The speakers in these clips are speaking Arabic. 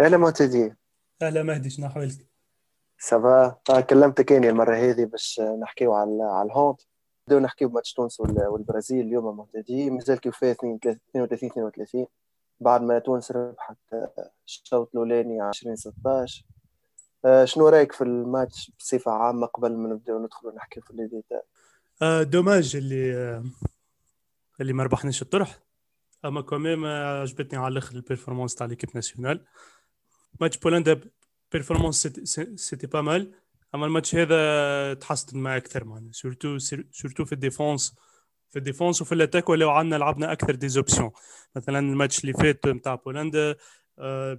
أهلا معتدي أهلا مهدي شنو أحوالك؟ ça va كلمتك اني المرة هذه باش نحكيو على على ال hand. نحكيو بماتش تونس وال- والبرازيل اليوم معتدي مازال كيف 32 32 بعد ما تونس ربحت الشوط الأولاني 20 16 آه، شنو رأيك في الماتش بصفة عامة قبل ما نبداو ندخلوا نحكيو في اللي آه dommage اللي آه اللي ما ربحناش الطرح. أما quand même آه، عجبتني على الآخر ال performance تاع l'équipe nationale ماتش بولندا performance c'était pas mal اما الماتش هذا تحسن معاه أكثر معنا surtout surtout في ال défense في ال défense وفي ال attaque ولو عندنا لعبنا أكثر des options مثلا الماتش اللي فات نتاع بولندا آه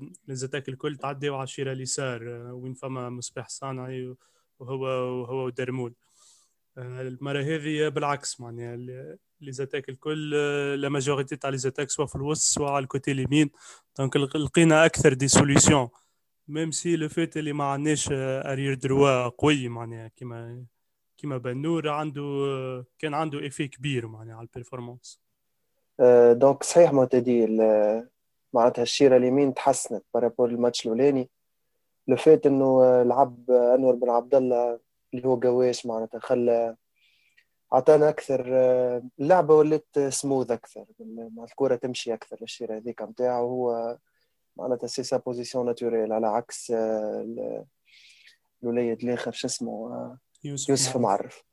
الكل تعديو على الشيره اليسار آه وين فما مصباح صانعي وهو وهو ودرمول آه المره هذه بالعكس معناها les attaques الكل la majorité تاع les attaques soit في الوسط soit على ال côté اليمين donc لقينا أكثر des solutions même si le fait اللي ما عندناش arrière droit قوي معناها كيما كيما بنور عنده كان عنده effet كبير معناها على ال performance donc صحيح معتدي ال- معناتها الشيرة اليمين تحسنت par rapport الماتش الأولاني. le fait إنه لعب أنور بن عبد الله اللي هو gauche معناتها خلى عطانا أكثر اللعبة ولات سموث أكثر مع الكرة تمشي أكثر الشيره هذيك نتاعو هو معناتها c'est sa position naturelle على عكس ال- الوليد الآخر شو اسمه يوسف معرف.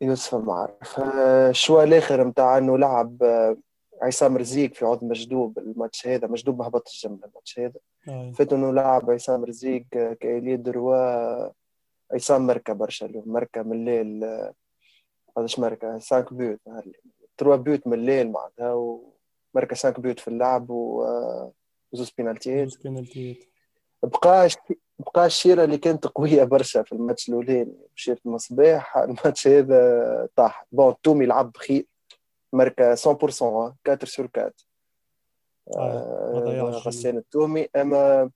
يوسف معرف. آه، ال choix الآخر نتاع إنه لعب آه، عصام رزيق في عود مجدوب الماتش هذا مجدوب ما هبطش جنب الماتش هذا. آه. فات إنه لعب عصام رزيق آه، كايلي دروا عصام مركة برشا مركة من الليل آه، هذاش مركة 5 بيوت. تروا بيوت من الليل معناتها ومركة 5 بيوت في اللعب و آه، وزوز بينالتيات. جوز بينالتيات. بقى بقى الشيرة اللي كانت قوية برشا في الماتش الأولاني. شيرة المصباح الماتش هذا طاح. بون تومي لعب بخير ماركا 100% 4 سور 4 آه، ضيعش. غسان التومي. اما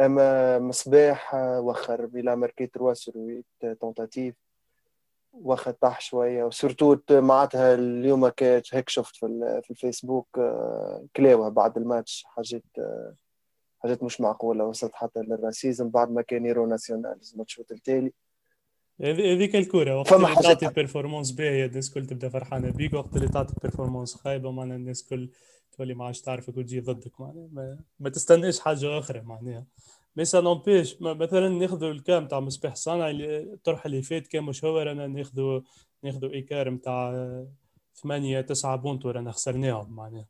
أما مصباح آه، وخر. بلا ماركي 3 سور 8 تونتاتيف واخا طاح شوية وسورتو معناتها اليوم كانت هيك شفت في, في الفيسبوك آه، كلاوة بعد الماتش حاجات آه، حاجات مش معقولة وصلت حتى للراسيزم بعد ما كان يرو ناسيونال الشوط التالي. هذي- هذيك الكورة وقت اللي تعطي بيرفورمانس باهية الناس الكل تبدأ فرحانة بيك وقت اللي تعطي بيرفورمانس خايبة معناها الناس الكل تولي ما عادش تعرفك وتجي ضدك معناها ما, ما تستناش حاجة أخرى معناها. mais ça n'empêche مثلا ناخذوا le cas متاع مصباح صانع اللي الطرح اللي فات كان مشهور أنا ناخذوا ناخذوا écart نتاع ثمانية تسعة بونت ورانا خسرناهم معناها.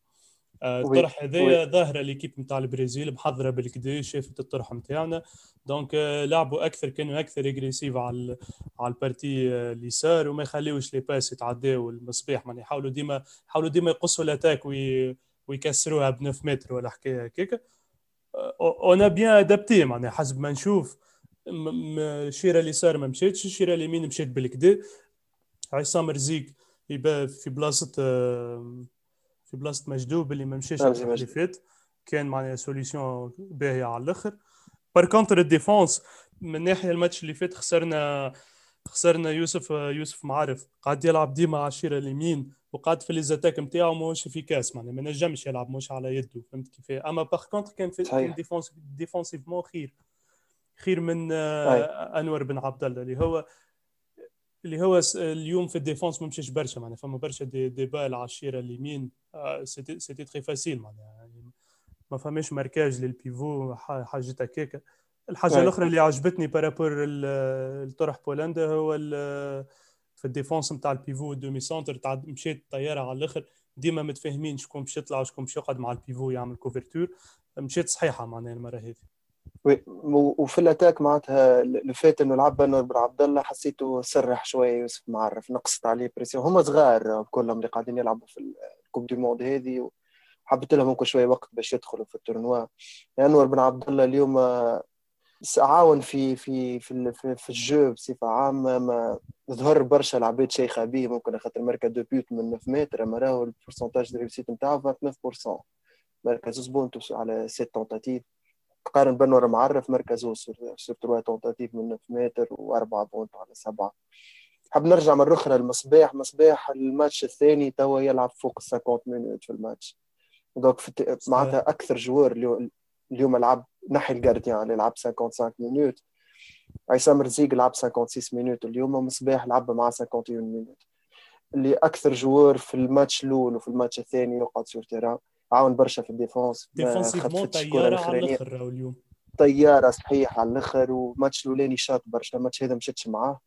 آه، الطرح هذايا. ظاهرة l'équipe نتاع البرازيل محضره بالكدا شافت الطرح نتاعنا donc آه، لعبوا أكثر كانوا أكثر agressifs على على ال partie آه، اليسار وما يخليوش les passes يتعداو المصباح يعني يحاولوا ديما يحاولوا ديما يقصوا ال attaque وي ويكسروها ب 9 متر ولا حكاية هكاك ont bien adapté معناها حسب ما نشوف. الشيره اليسار ما مشيتش الشيره اليمين مشيت بالكدا. عصام رزيق في بلاصة آه، في بلاصة مجدوب اللي ما مشاش اللي. فات. كان معناها solution باهية على الآخر. par contre ال défense من ناحية الماتش اللي فات خسرنا خسرنا يوسف يوسف معرف قاعد يلعب ديما على الشيره اليمين وقعد في les attaques نتاعو ماهوش efficace معناها ما نجمش يلعب مش على يده فهمت كيف أما par contre كان في. كان défense défensivement خير خير من آه، أنور بن عبد الله اللي هو اللي هو اليوم في ال défense ما مشيش برشا معناها فما برشا des, des balles على الشيره اليمين c'était c'était très facile معناها يعني ما فماش marquage لل pivot حاجة هكاك الحاجة. الأخرى اللي عجبتني par rapport ال- الطرح بولندا هو في ال défense نتاع ال pivot demi-centre تاع مشيت طيارة على الآخر ديما متفاهمين شكون باش يطلع وشكون باش يقعد مع ال pivot يعمل couverture مشيت صحيحة معناها المرة هذه. oui، وفي ال attaque معناتها le fait إنه لعب انور بن عبد الله حسيته سرح شوية يوسف معرف نقصت عليه pression هما صغار كلهم اللي قاعدين يلعبوا في ال coupe du monde هذه وحبيت لهم شوية وقت باش يدخلوا في ال tournoi. انور بن عبد الله اليوم آه، عاون في في في في, في الجو بصفة عامة ما ظهر برشا العباد شيخة به ممكن خاطر ماركا deux buts من 9 متر أما راهو ال pourcentage de réussite نتاعو 29% مركي زوز بونت على 7 tentatives تقارن بنور معرف مركي زوز sur 3 tentatives من 9 متر و4 بونت على 7 حاب نرجع مرة أخرى للمصباح. مصباح الماتش الثاني توا يلعب فوق ال 50 minutes في الماتش donc معناتها أكثر joueur اليوم لعب نحي ال gardien اللي لعب 55 minutes عصام رزيق لعب 56 minutes اليوم ومصباح لعب مع 51 minutes اللي أكثر joueur في الماتش الأول وفي الماتش الثاني يقعد sur terrain عاون برشا في ال défense défensivement طيارة على الآخر اليوم. طيارة صحيح على الآخر والماتش الأولاني شاط برشا الماتش هذا مشيتش معاه.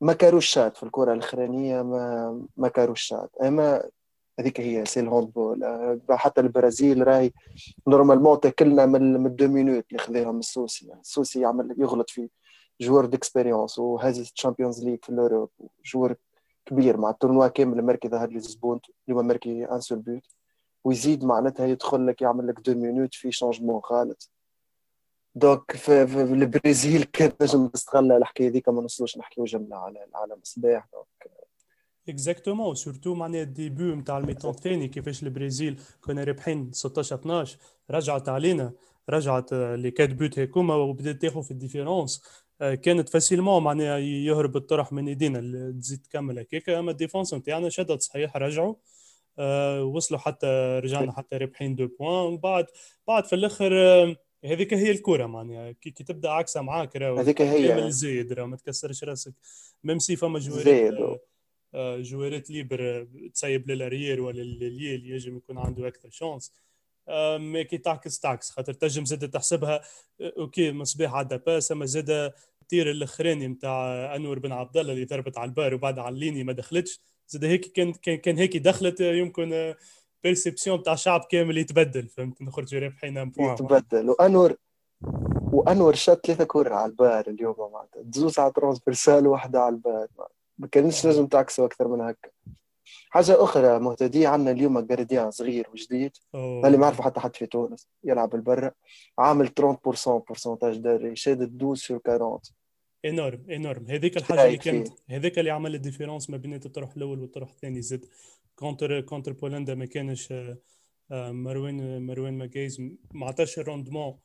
ما كاروش شات في الكرة الأخرانية ما ما كاروش شات أما هذيك هي c'est ال handball حتى البرازيل راهي normalement تاكلنا من ال deux minutes اللي خذاهم السوسي السوسي يعمل يغلط في joueur d'expérience وهز ال Champions League في ال Europe joueur كبير مع ال tournoi كامل مركي ظهر لي زبون اللي هو مركي un seul but ويزيد معناتها يدخل لك يعمل لك deux minutes في changement خالص donc في, في البرازيل كان نجم تستغل الحكاية هذيك ما نوصلوش نحكيو جملة على العالم الصباح donc exactement surtout معناها ال début نتاع ال mi-temps الثاني كيفاش البرازيل كنا رابحين 16 12 رجعت علينا رجعت les quatre buts هيكوما وبدات تاخذ في ال différence كانت facilement معناها يهرب الطرح من ايدينا تزيد تكمل هكاك اما ال défense نتاعنا شدت صحيح رجعوا وصلوا حتى رجعنا حتى رابحين deux points بعد بعد في الآخر هذيك هي الكوره معناها كي, كي تبدأ عكسها معاك هذيك هي. كامل زايد ما تكسرش راسك. même si فما جوارات آه، جوارات libre تسيب لل arrière ولا لل aile يجم يكون عنده أكثر chance mais كي تعكس تعكس خاطر تنجم زاد تحسبها آه، أوكي مصباح عدى passe اما زاد ال tir الاخراني نتاع أنور بن عبد الله اللي ضربت على ال barre وبعد على ال ligne ما دخلتش. زاد هيك كان كان, هيك دخلت يمكن perception تاع شعب كامل يتبدل فهمت؟ نخرج رابحين يتبدل. وأنور وأنور شات ثلاثة كور على ال barre اليوم معناتها. زوز على transversale وواحده على ال barre ما كانش لازم تعكسوا أكثر من هكا. حاجة أخرى مهتدي عندنا اليوم gardien صغير وجديد. اللي ما حتى حد في تونس يلعب البرا عامل 30% pourcentage d'arrêt شادد 12 sur 40 énorme énorme هذيك الحاجة اللي كانت هذيك اللي عمل ال différence ما بين الطرح الأول والطرح الثاني زد contre contre بولندا ما كانش آه، مروان مروان مقايز ما عطاش ال rendement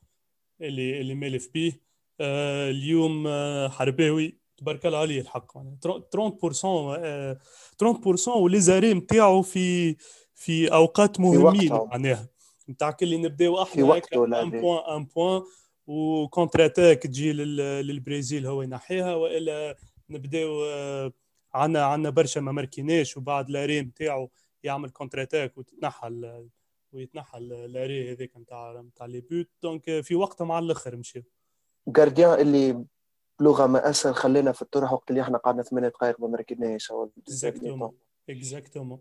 اللي اللي مالف بيه. آه، اليوم آه، حرباوي. تبارك الله عليه الحق. 30% 30% و les arrêts نتاعو في في أوقات مهمين معناها. نتاع كل نبداو أحنا في وقته un point un point و contre attaque تجي للبرازيل هو ينحيها وإلا نبداو عندنا عندنا برشا ما مركيناش وبعد l'arrêt نتاعو يعمل contre attaque وتتنحى ويتنحى l'arrêt هذاك نتاع نتاع les buts. donc في وقتها مع الأخر مشي gardien اللي بلغه ما أسهل خلينا في الطرح وقت اللي إحنا قعدنا ثمان دقائق ما مركناش exactement exactement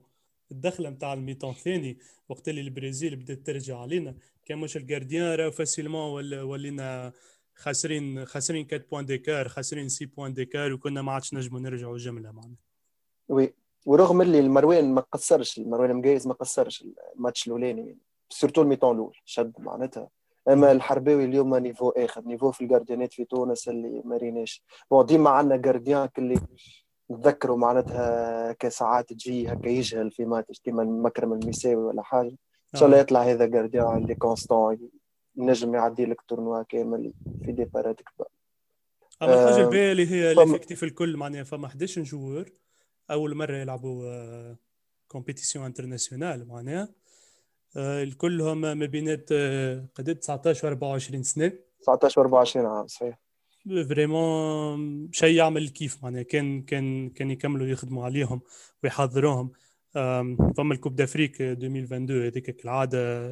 الدخله نتاع ال mi-temps الثاني وقت اللي البرازيل بدات ترجع علينا كان مش ال gardien راهو facilement ولينا خاسرين خاسرين 4 points d'écart خاسرين 6 points d'écart وكنا ما عادش نجموا نرجعوا جملة معنا oui ورغم اللي مروان ما قصرش مروان مقايز ما قصرش الماتش الأولاني surtout ال mi-temps الأول شد معناتها. أما الحرباوي اليوم niveau آخر. niveau في الجارديانات في تونس اللي ما ريناش. bon ديما عندنا gardien اللي نتذكروا معناتها كساعات تجي هكا يجهل في ماتش كيما مكرم الميساوي ولا حاجة. إن شاء الله يطلع هذا gardien اللي constant ينجم يعدي لك tournoi كامل في des parades كبار. أما الحاجة الباهيه اللي هي l'effectif الكل معناها فما 11 joueurs أول مرة يلعبوا compétition internationale معناها. آه، الكلهم ما بينات آه، قد 19 و 24 سنة. 19 و 24 عام صحيح. vraiment شيء يعمل كيف معناها كان كان كان يكملوا يخدموا عليهم ويحضروهم. فما ال coupe d'Afrique 2022 هذيك كالعادة.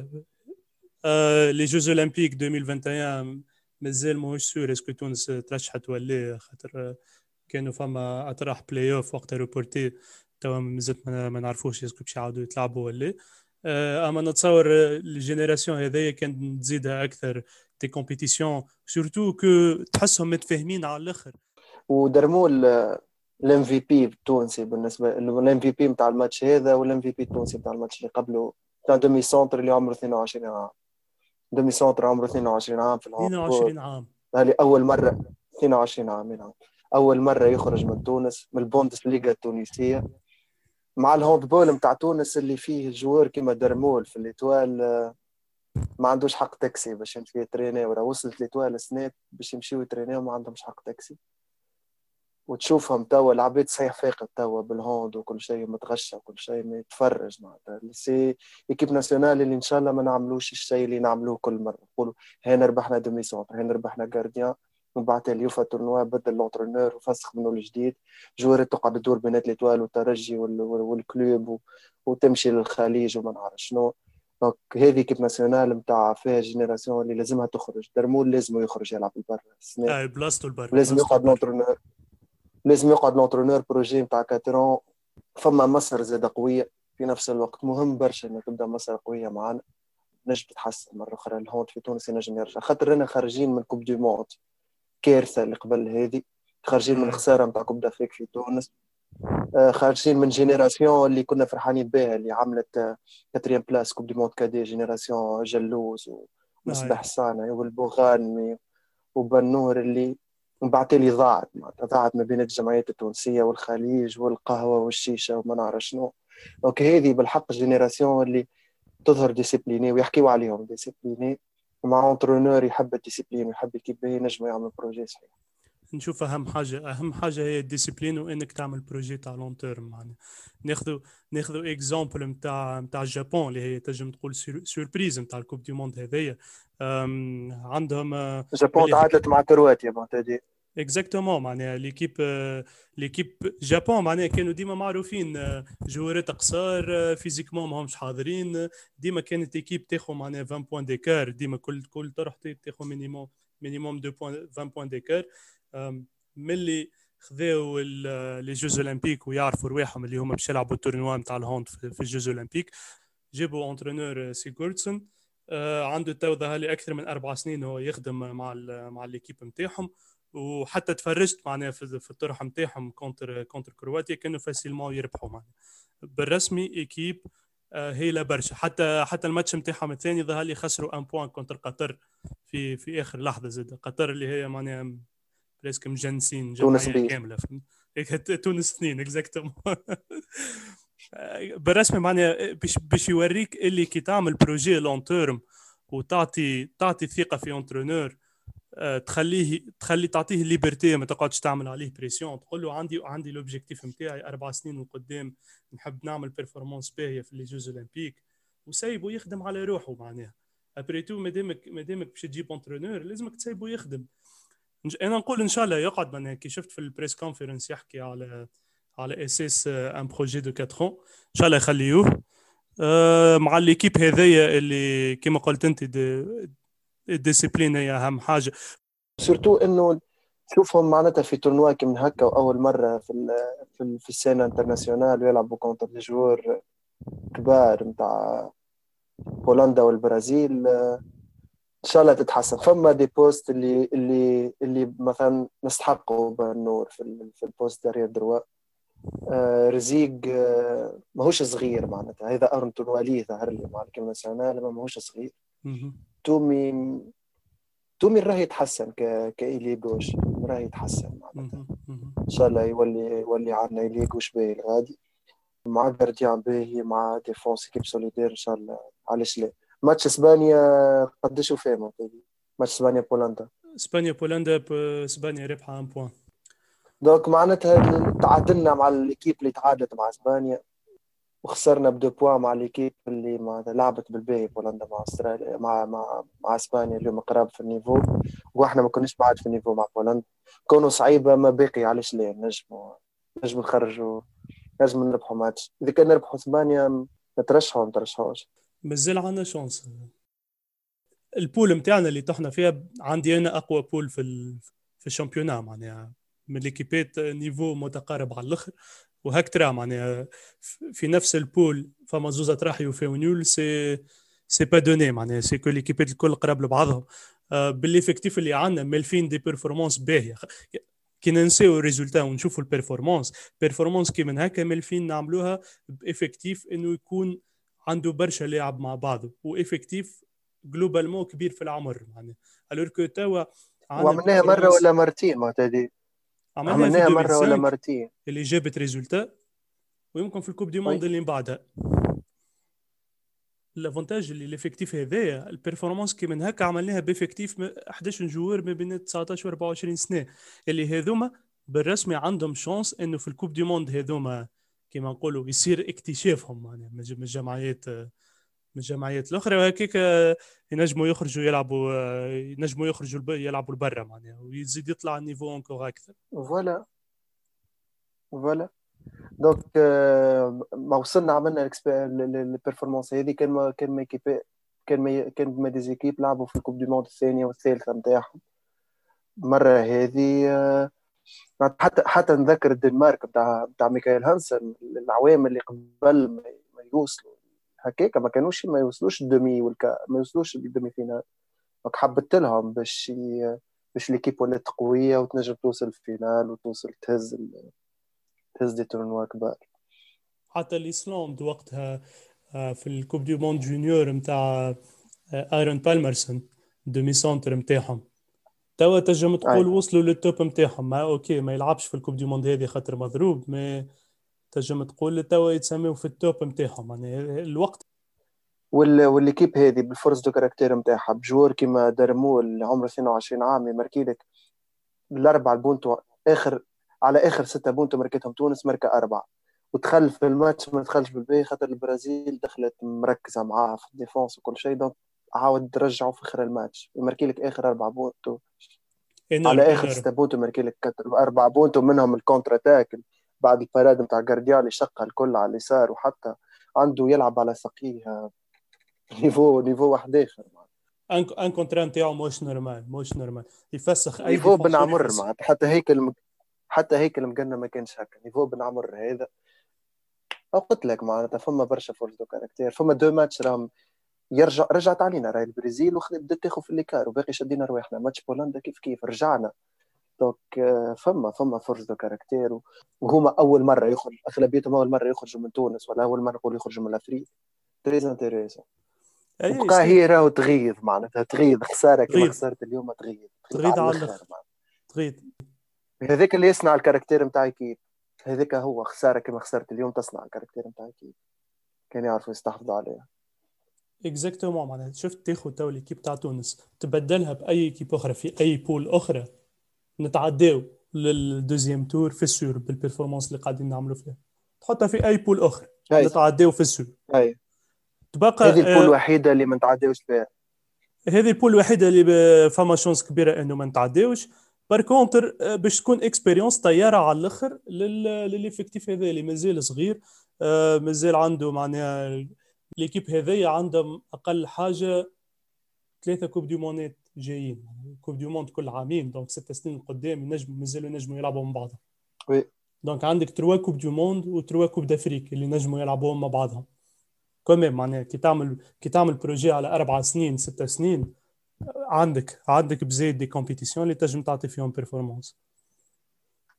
les Jeux Olympiques 2021 مازال ماهوش sûr. est-ce que تونس ترشحت ولا؟ خاطر كانوا فما أطراح بلاي اوف وقتها reportés توا مازلت ما نعرفوش est-ce que باش يعاودوا يتلعبوا ولا. آه، اما نتصور ال génération هذيا كان تزيدها أكثر des compétitions surtout que تحسهم متفاهمين على الآخر ودرمول ال MVP التونسي بالنسبة ال MVP نتاع الماتش هذا وال MVP التونسي نتاع الماتش اللي قبله. نتاع دومي سونتر اللي عمره 22 عام. دومي سونتر عمره 22 عام في الهوب 22 عام. هذه أول مرة 22 عام أول مرة يخرج من تونس من البوندس ليغا التونسية. مع الهوندبول نتاع تونس اللي فيه جوار كيما درمول في الإتوال ما عندوش حق تاكسي باش يمشي يتريني ورا وصلت ليتوال سنات باش يمشيو يترينيو ما عندهمش حق تاكسي. وتشوفهم توا العباد صحيح فاقد توا بالهوند وكل شيء متغشى وكل شيء ما يتفرج معناتها. سي ايكيب ناسيونال اللي إن شاء الله ما نعملوش الشيء اللي نعملوه كل مرة. نقولوا هنا ربحنا دومي سونتر هنا ربحنا جارديان من بعد اليوفا تورنوا بدل لونترونور وفسخ منه الجديد. جوارات تقعد تدور بين ليتوال والترجي والكلوب وتمشي للخليج وما نعرف شنو. دونك هذه كيب ناسيونال نتاع فيها جينيراسيون اللي لازمها تخرج. درمول لازم يخرج يلعب البر اي بلاصتو البر لازم يقعد لونترونور لازم يقعد لونترونور بروجي نتاع كاترون. فما مصر زاد قوية. في نفس الوقت مهم برشا إنه تبدأ مصر قوية معنا نجم تتحسن مرة أخرى. ال hand في تونس ينجم يرجع. خاطر رانا خارجين من coupe du monde كارثة اللي قبل هذه خارجين من خسارة نتاع coupe d'Afrique في تونس آه، خارجين من génération اللي كنا فرحانين بها اللي عملت quatrième place coupe du monde هاذي génération جلوز ومصباح الصانعي والبوغانمي وبنور اللي من بعد اللي ضاعت معناتها ضاعت ما بين الجمعيات التونسية والخليج والقهوة والشيشة وما نعرف شنو. donc هذه بالحق génération اللي تظهر disciplinée ويحكيوا عليهم disciplinés مع entraîneur يحب ال discipline ويحب كيف ينجم يعمل projet صحيح. نشوف أهم حاجة أهم حاجة هي ال discipline وإنك تعمل projet تاع long terme يعني ناخذوا ناخذوا exemple نتاع نتاع ال Japon اللي هي تنجم تقول surprise نتاع ال coupe du monde هذيا عندهم ال Japon تعادلت مع كرواتيا معتدي exactement معناها l'équipe l'équipe Japon معناها كانوا ديما معروفين جوارات قصار physiquement ماهمش حاضرين ديما كانت équipe تاخذ معناها 20 points d'écart ديما كل كل طرح تاخذ minimum minimum 2 points 20 points d'écart ملي خذاو les Jeux Olympiques ويعرفوا رواحهم اللي هما باش يلعبوا ال tournoi نتاع ال hand في ال Jeux Olympiques جابوا entraîneur سيغورتسون عنده تو ظهر لي أكثر من أربع سنين هو يخدم مع مع l'équipe نتاعهم وحتى تفرجت معناها في, في الطرح نتاعهم contre contre كرواتيا كانوا facilement يربحوا معناها. بالرسمي équipe هايلة برشا. حتى حتى الماتش نتاعهم الثاني ظهر لي خسروا un point contre قطر في في آخر لحظة زاد. قطر اللي هي معناها presque مجنسين تونس كاملة. تونس اثنين exactement بالرسمي معناها باش باش يوريك اللي كي تعمل projet long terme وتعطي تعطي ثقة في entraîneur آه، تخليه تخلي تعطيه ال liberté ما تقعدش تعمل عليه pression تقول له عندي عندي l'objectif نتاعي أربع سنين وقدام نحب نعمل performance باهية في les Jeux Olympiques وسايبه يخدم على روحه معناها. après tout مادامك مادامك باش تجيب entraîneur لازمك تسيبه يخدم. أنا نقول إن شاء الله يقعد معناها. كي شفت في ال press conference يحكي على على أساس ان projet de 4 إن شاء الله يخليوه آه، مع l'équipe هذيا اللي كما قلت أنت ال discipline هي أهم حاجة. surtout إنه تشوفهم معناتها في tournoi من هكا وأول مرة في في, في السنة internationale ويلعبوا contre des joueurs كبار نتاع بولندا والبرازيل. إن شاء الله تتحسن. فما des postes اللي اللي اللي مثلا نستحقوا بنور في في ال poste d'arrière droit. آه رزيق آه ماهوش صغير معناتها. هذا ارنتون ولي ظهر لي مع الكلمة ناسيونال ماهوش صغير. تومي تومي راه يتحسن ك كإيلي جوش راه يتحسن معناتها. إن شاء الله يولي يولي عندنا إيلي جوش باهي الغادي. مع جارديان باهي مع ديفونس كيب سوليدير إن شاء الله. علاش لا؟ ماتش إسبانيا قداش وفاه ماتش إسبانيا بولندا. إسبانيا بولندا إسبانيا ربحها 1 point donc معناتها تعادلنا مع l'équipe اللي تعادلت مع إسبانيا. وخسرنا ب deux points مع l'équipe اللي ما لعبت بالباهي بولندا مع استراليا مع مع مع إسبانيا اليوم قراب في ال niveau. وإحنا ما كناش بعد في ال niveau مع بولندا كونوا صعيبة ما باقي علاش لا نجموا نجموا نخرجوا نجم نربحوا ماتش. إذا كان نربحوا إسبانيا نترشحوا ما نترشحوش مازال عندنا chance. البول نتاعنا اللي طحنا فيها عندي أنا أقوى بول في ال... في معناها. من ليكيبات نيفو متقارب على الآخر. وهك ترى معناها في نفس البول فما زوزة تراحي وفي ونيول سي سي با دوني معناها سي كو ليكيبات الكل قراب لبعضهم. آه، بالليفيكتيف اللي عندنا مالفين دي بيرفورمانس باهية. كي ننسيو الريزولتا ونشوفوا البيرفورمانس بيرفورمانس كي من هكا مالفين نعملوها بافكتيف إنه يكون عنده برشا لاعب مع بعضه و effectif globalement كبير في العمر معناها alors que توا وعملناها مرة ولا مرتين معتدي عملناها مرة ولا مرتين. اللي جابت résultat ويمكن في ال coupe du monde اللي بعدها. ال avantage اللي ال effectif هذايا ال performance كي من هكا عملناها ب effectif 11 joueurs ما بين 19 و 24 سنة. اللي هذوما بالرسمي عندهم chance إنه في ال coupe du monde هذوما كما نقولوا يصير اكتشافهم يعني من الجمعيات من الجمعيات الأخرى وهكيك ينجموا يخرجوا يلعبوا ينجموا يخرجوا يلعبوا لبرا معناها ويزيد يطلع ال niveau encore أكثر. voilà voilà donc ما وصلنا عملنا ال performance هذه كان ما كان ما كان ما كان ما des équipes لعبوا في ال coupe du monde الثانية والثالثة نتاعهم. المره هذه آه، حتى حتى نذكر الدنمارك بتاع بتاع ميكائيل هانسن العوام اللي قبل ما يوصلوا. هكاك ما كانوش ما يوصلوش الدمي والكا ما يوصلوش الدمي فينال دونك حبت لهم باش ي... باش ليكيب ولات قوية وتنجم توصل الفينال وتوصل تهز تهز دي تورنوا كبار. حتى الاسلام وقتها آه، في الكوب دي موند جونيور نتاع آيرون بالمرسون demi-centre نتاعهم توا تنجم تقول وصلوا لل top نتاعهم ما أوكي ما يلعبش في ال coupe du monde هذه خاطر مضروب ما تنجم تقول توا يتسموا في ال top نتاعهم يعني الوقت. و l'équipe هذه بال force de caractère نتاعها بجور كيما درمو اللي عمره 22 عام يماركي لك الاربع البونتو آخر على آخر ستة بونتو ماركتهم تونس ماركة أربعة. وتخلف بالماتش ما دخلش بالباقي خاطر البرازيل دخلت مركزة معاها في ال défense وكل شيء donc عاود ترجعوا في آخر الماتش. يماركي لك آخر أربع بونتو. على آخر ستة بونتو يماركي لك أربع بونتو منهم الكونتر أتاك بعد الباراد نتاع جارديالي شقها الكل على اليسار وحتى عنده يلعب على ساقيه نيفو نيفو واحد آخر. ان ان كونترا نتاعو موش نورمال موش نورمال. يفسخ أي نيفو بن عمر معناتها. حتى هيك الم... حتى هيك المقنة ما كانش هكا. نيفو بن عمر هذا. أو قلت لك معناتها فما برشا force de caractère. فما deux matchs راهم يرجع رجعت علينا. راهي البرازيل وبدات تاخذ في l'écart وباقي شدينا رواحنا. ماتش بولندا كيف كيف؟ رجعنا. donc فما فما force de caractère وهما أول مرة يخرج أغلبيتهم أول مرة يخرجوا من تونس ولا أول مرة نقول يخرجوا من ال Afrique très intéressant بقى هي راهو تغيظ معناتها تغيظ خسارة كما خسرت اليوم تغيظ. تغيظ على الآخر تغيظ. هذاك اللي يصنع ال caractère نتاع كيف هذاك هو خسارة كما خسرت اليوم تصنع ال caractère نتاع كيف كان يعرفوا يستحفظوا عليها. exactement معناتها. شفت تاخذ تو l'équipe تاع تونس. تبدلها بأي équipe أخرى في أي poule أخرى. نتعداو لل deuxième tour في ال sûr بال performance اللي قاعدين نعملوا فيها. تحطها في أي poule أخرى نتعداو في ال sûr. أي. تبقى هذه ال poule آه، الوحيدة اللي ما نتعداوش فيها. هذه ال poule الوحيدة اللي فما chance كبيرة إنه ما نتعداوش par contre باش تكون expérience طيارة على الأخر ل l'effectif هذا اللي مازال صغير. آه، مازال عنده معناها l'équipe هذايا عندهم أقل حاجة ثلاثة coupes du monde جايين. coupe du monde كل عامين. donc ست سنين قدام ينجم مازالوا ينجموا يلعبوا مع بعضهم oui. donc عندك trois coupes du monde و trois coupes d'Afrique اللي نجموا يلعبوهم مع بعضهم. كمان معناها كي تعمل كي تعمل projet على أربع سنين ست سنين عندك عندك بزيد des compétitions اللي تنجم تعطي فيهم performance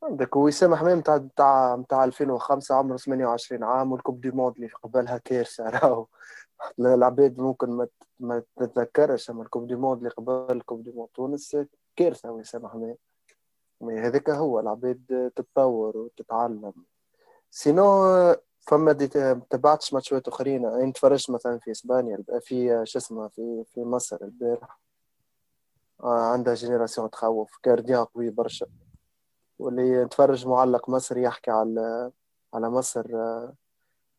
عندك وسام حمام تاع تاع تاع 2005 عمره 28 عام وال coupe du monde اللي قبلها كارثه راهو العباد ممكن ما ما تتذكرش أما ال coupe du monde اللي قبل ال coupe du monde تونس كارثه وسام حمام هذاك هو العباد تتطور وتتعلم. sinon فما دي تبعتش ماتشات آخرين. يعني تفرجت مثلا في إسبانيا في شو اسمه في في مصر البارح آه عندها génération تخوف gardien قوي برشا. واللي نتفرج معلق مصري يحكي على على مصر آه،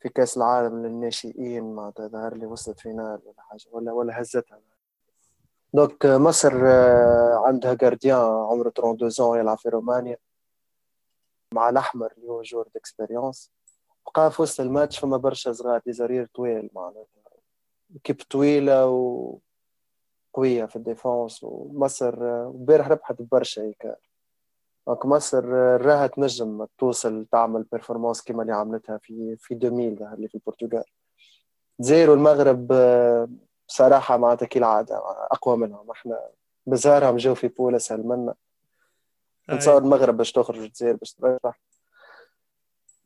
في كأس العالم للناشئين معناتها ظهر لي وصلت finale ولا حاجة ولا ولا هزتها. donc مصر آه، عندها gardien عمره 32 يلعب في رومانيا مع الأحمر اللي هو joueur d'expérience بقى في وسط الماتش فما برشا صغار des arrières طويل معناتها. équipe طويلة وقويه في ال défense ومصر امبارح آه، ربحت برشا هيك مصر راها تنجم توصل تعمل performance كما اللي عملتها في في 2000 اللي في البرتغال. الجزائر والمغرب بصراحه معناتها كالعاده أقوى منهم. إحنا بزارهم جو في بول اسهل منا نتصور المغرب باش تخرج الجزائر باش تربح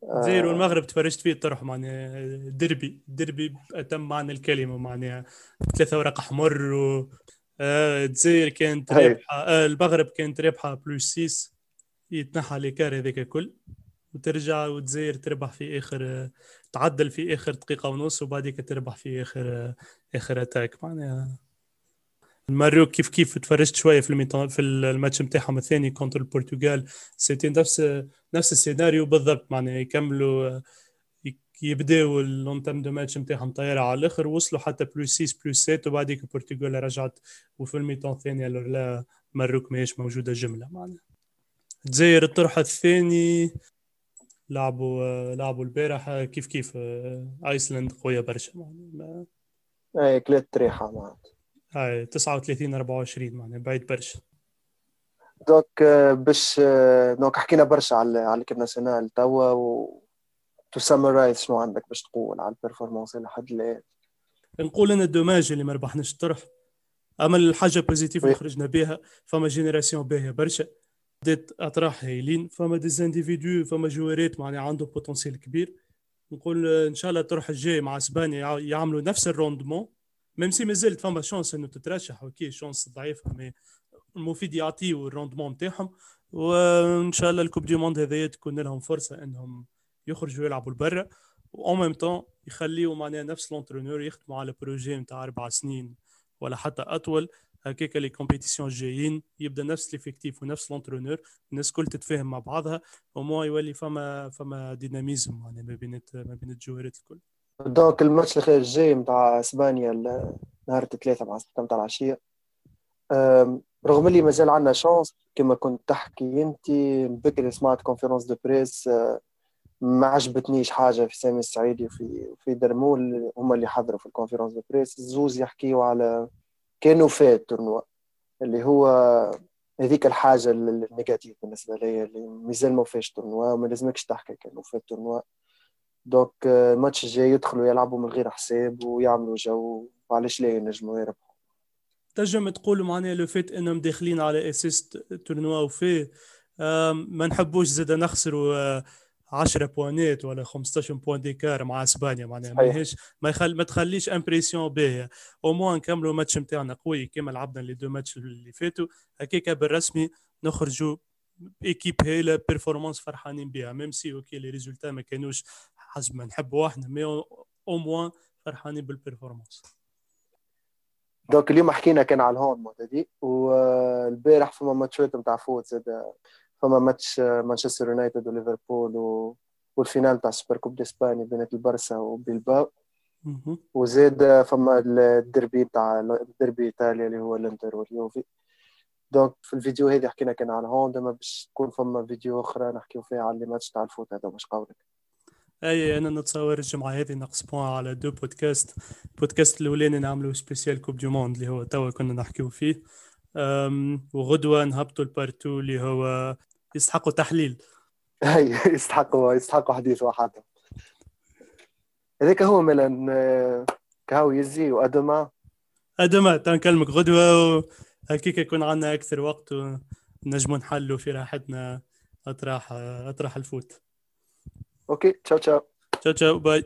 الجزائر والمغرب تفرجت فيه تروح معناها دربي دربي أتم معنى الكلمة معناها ثلاثة ورق أحمر و الجزائر كانت رابحه آه المغرب كانت رابحه بلوس 6 يتنحى ليكار هذاك الكل وترجع وتزاير تربح في آخر تعدل في آخر دقيقة ونص وبعديك تربح في آخر آخر attaque معناها المروك كيف كيف تفرجت شوية في ال mi-temps في الماتش نتاعهم الثاني contre البرتغال c'était نفس نفس السيناريو بالضبط. معناها يكملوا يبداو l'entame de match نتاعهم طايرة على الآخر وصلوا حتى plus 6 plus 7 وبعديك البرتغال رجعت وفي ال mi-temps الثاني لا مروك ماهيش موجودة جملة. معناها تزاير الطرح الثاني لعبوا لعبوا البارح كيف كيف آيسلند قوية برشا معناها اي كلات تريحه معناتها. هاي 39 24 معناها بعيد برشا. donc باش donc حكينا برشا على على l'équipe nationale توا و to summarize شنو عندك باش تقول على ال performance لحد الان نقول أنا dommage اللي ما ربحناش الطرح أما الحاجة positive اللي خرجنا بها فما génération باهية برشا. بدات أطراح هايلين فما des individus فما جوارات معناها عندهم potentiel كبير. نقول إن شاء الله الطرح الجاي مع أسبانيا يعملوا نفس ال rendement même si مازالت فما chance إنه تترشح okay chance ضعيفة mais المفيد يعطيو ال rendement نتاعهم. وإن شاء الله ال coupe du monde هذايا تكون لهم فرصة إنهم يخرجوا يلعبوا لبرا و en même temps يخليوا معناها نفس l'entraîneur يخدموا على projet نتاع أربع سنين. ولا حتى أطول هكاك les compétitions جايين يبدأ نفس l'effectif ونفس l'entraîneur الناس الكل تتفاهم مع بعضها ومو يولي فما فما dynamisme يعني ما بين ما بين الجوارات الكل. donc الماتش الجاي نتاع إسبانيا نهار الثلاثاء مع الستة نتاع العشية. رغم اللي مازال عندنا chance كما كنت تحكي انت بكري سمعت conférence de presse ما عجبتنيش حاجة في سامي السعيدي وفي في درمول هما اللي حضروا في ال conférence de presse الزوز يحكيوا على كانوا فات تورنوا اللي هو هذيك الحاجة النيجاتيف بالنسبة لي اللي مازال ما فيش تورنوا وما لازمكش تحكي كانوا فات تورنوا دوك الماتش الجاي يدخلوا يلعبوا من غير حساب ويعملوا جو. وعلاش لا ينجموا يربحوا؟ تنجم تقول معناها لو فيت انهم داخلين على اسيست تورنوا وفيه. ما نحبوش زاد نخسروا 10 بوانات ولا 15 بوان ديكار مع إسبانيا معناها. ماهيش ما يخل ما تخليش impression باهيه au moins نكملوا الماتش نتاعنا قوي كما لعبنا les deux matchs اللي فاتوا. هكاك بالرسمي نخرجوا équipe هايلة performance فرحانين بها. même si okay les résultats ما كانوش حسب ما نحبوا إحنا mais au moins فرحانين بال performance donc اليوم حكينا كان على ال hand معناتها والبارح فما ماتشات نتاع فوت زاد فما ماتش مانشستر يونايتد وليفربول و... وال finale تاع super coupe d'Espagne بين البرسا وبيلباو وزاد فما الدربي تاع الدربي ايطاليا اللي هو الانتر واليوفي. donc في الفيديو هذه حكينا كان على hand أما باش تكون فما فيديو أخرى نحكيو فيها على الماتش تاع الفوت هذا واش قولك؟ أي أنا نتصور الجمعة هذه نقسموه على deux podcasts البودكاست الأولاني نعملوا spécial coupe du monde اللي هو توا كنا نحكيو فيه. وغدوة نهبطوا ال part deux اللي هو يستحقوا تحليل. أي يستحقوا يستحقوا حديث واحد هذاك هو ميلان كهو يزي وادما ادما تنكلمك غدوة هكيك يكون عندنا أكثر وقت ونجموا نحلوا في راحتنا أطراح أطراح الفوت. أوكي تشاو تشاو. تشاو تشاو باي.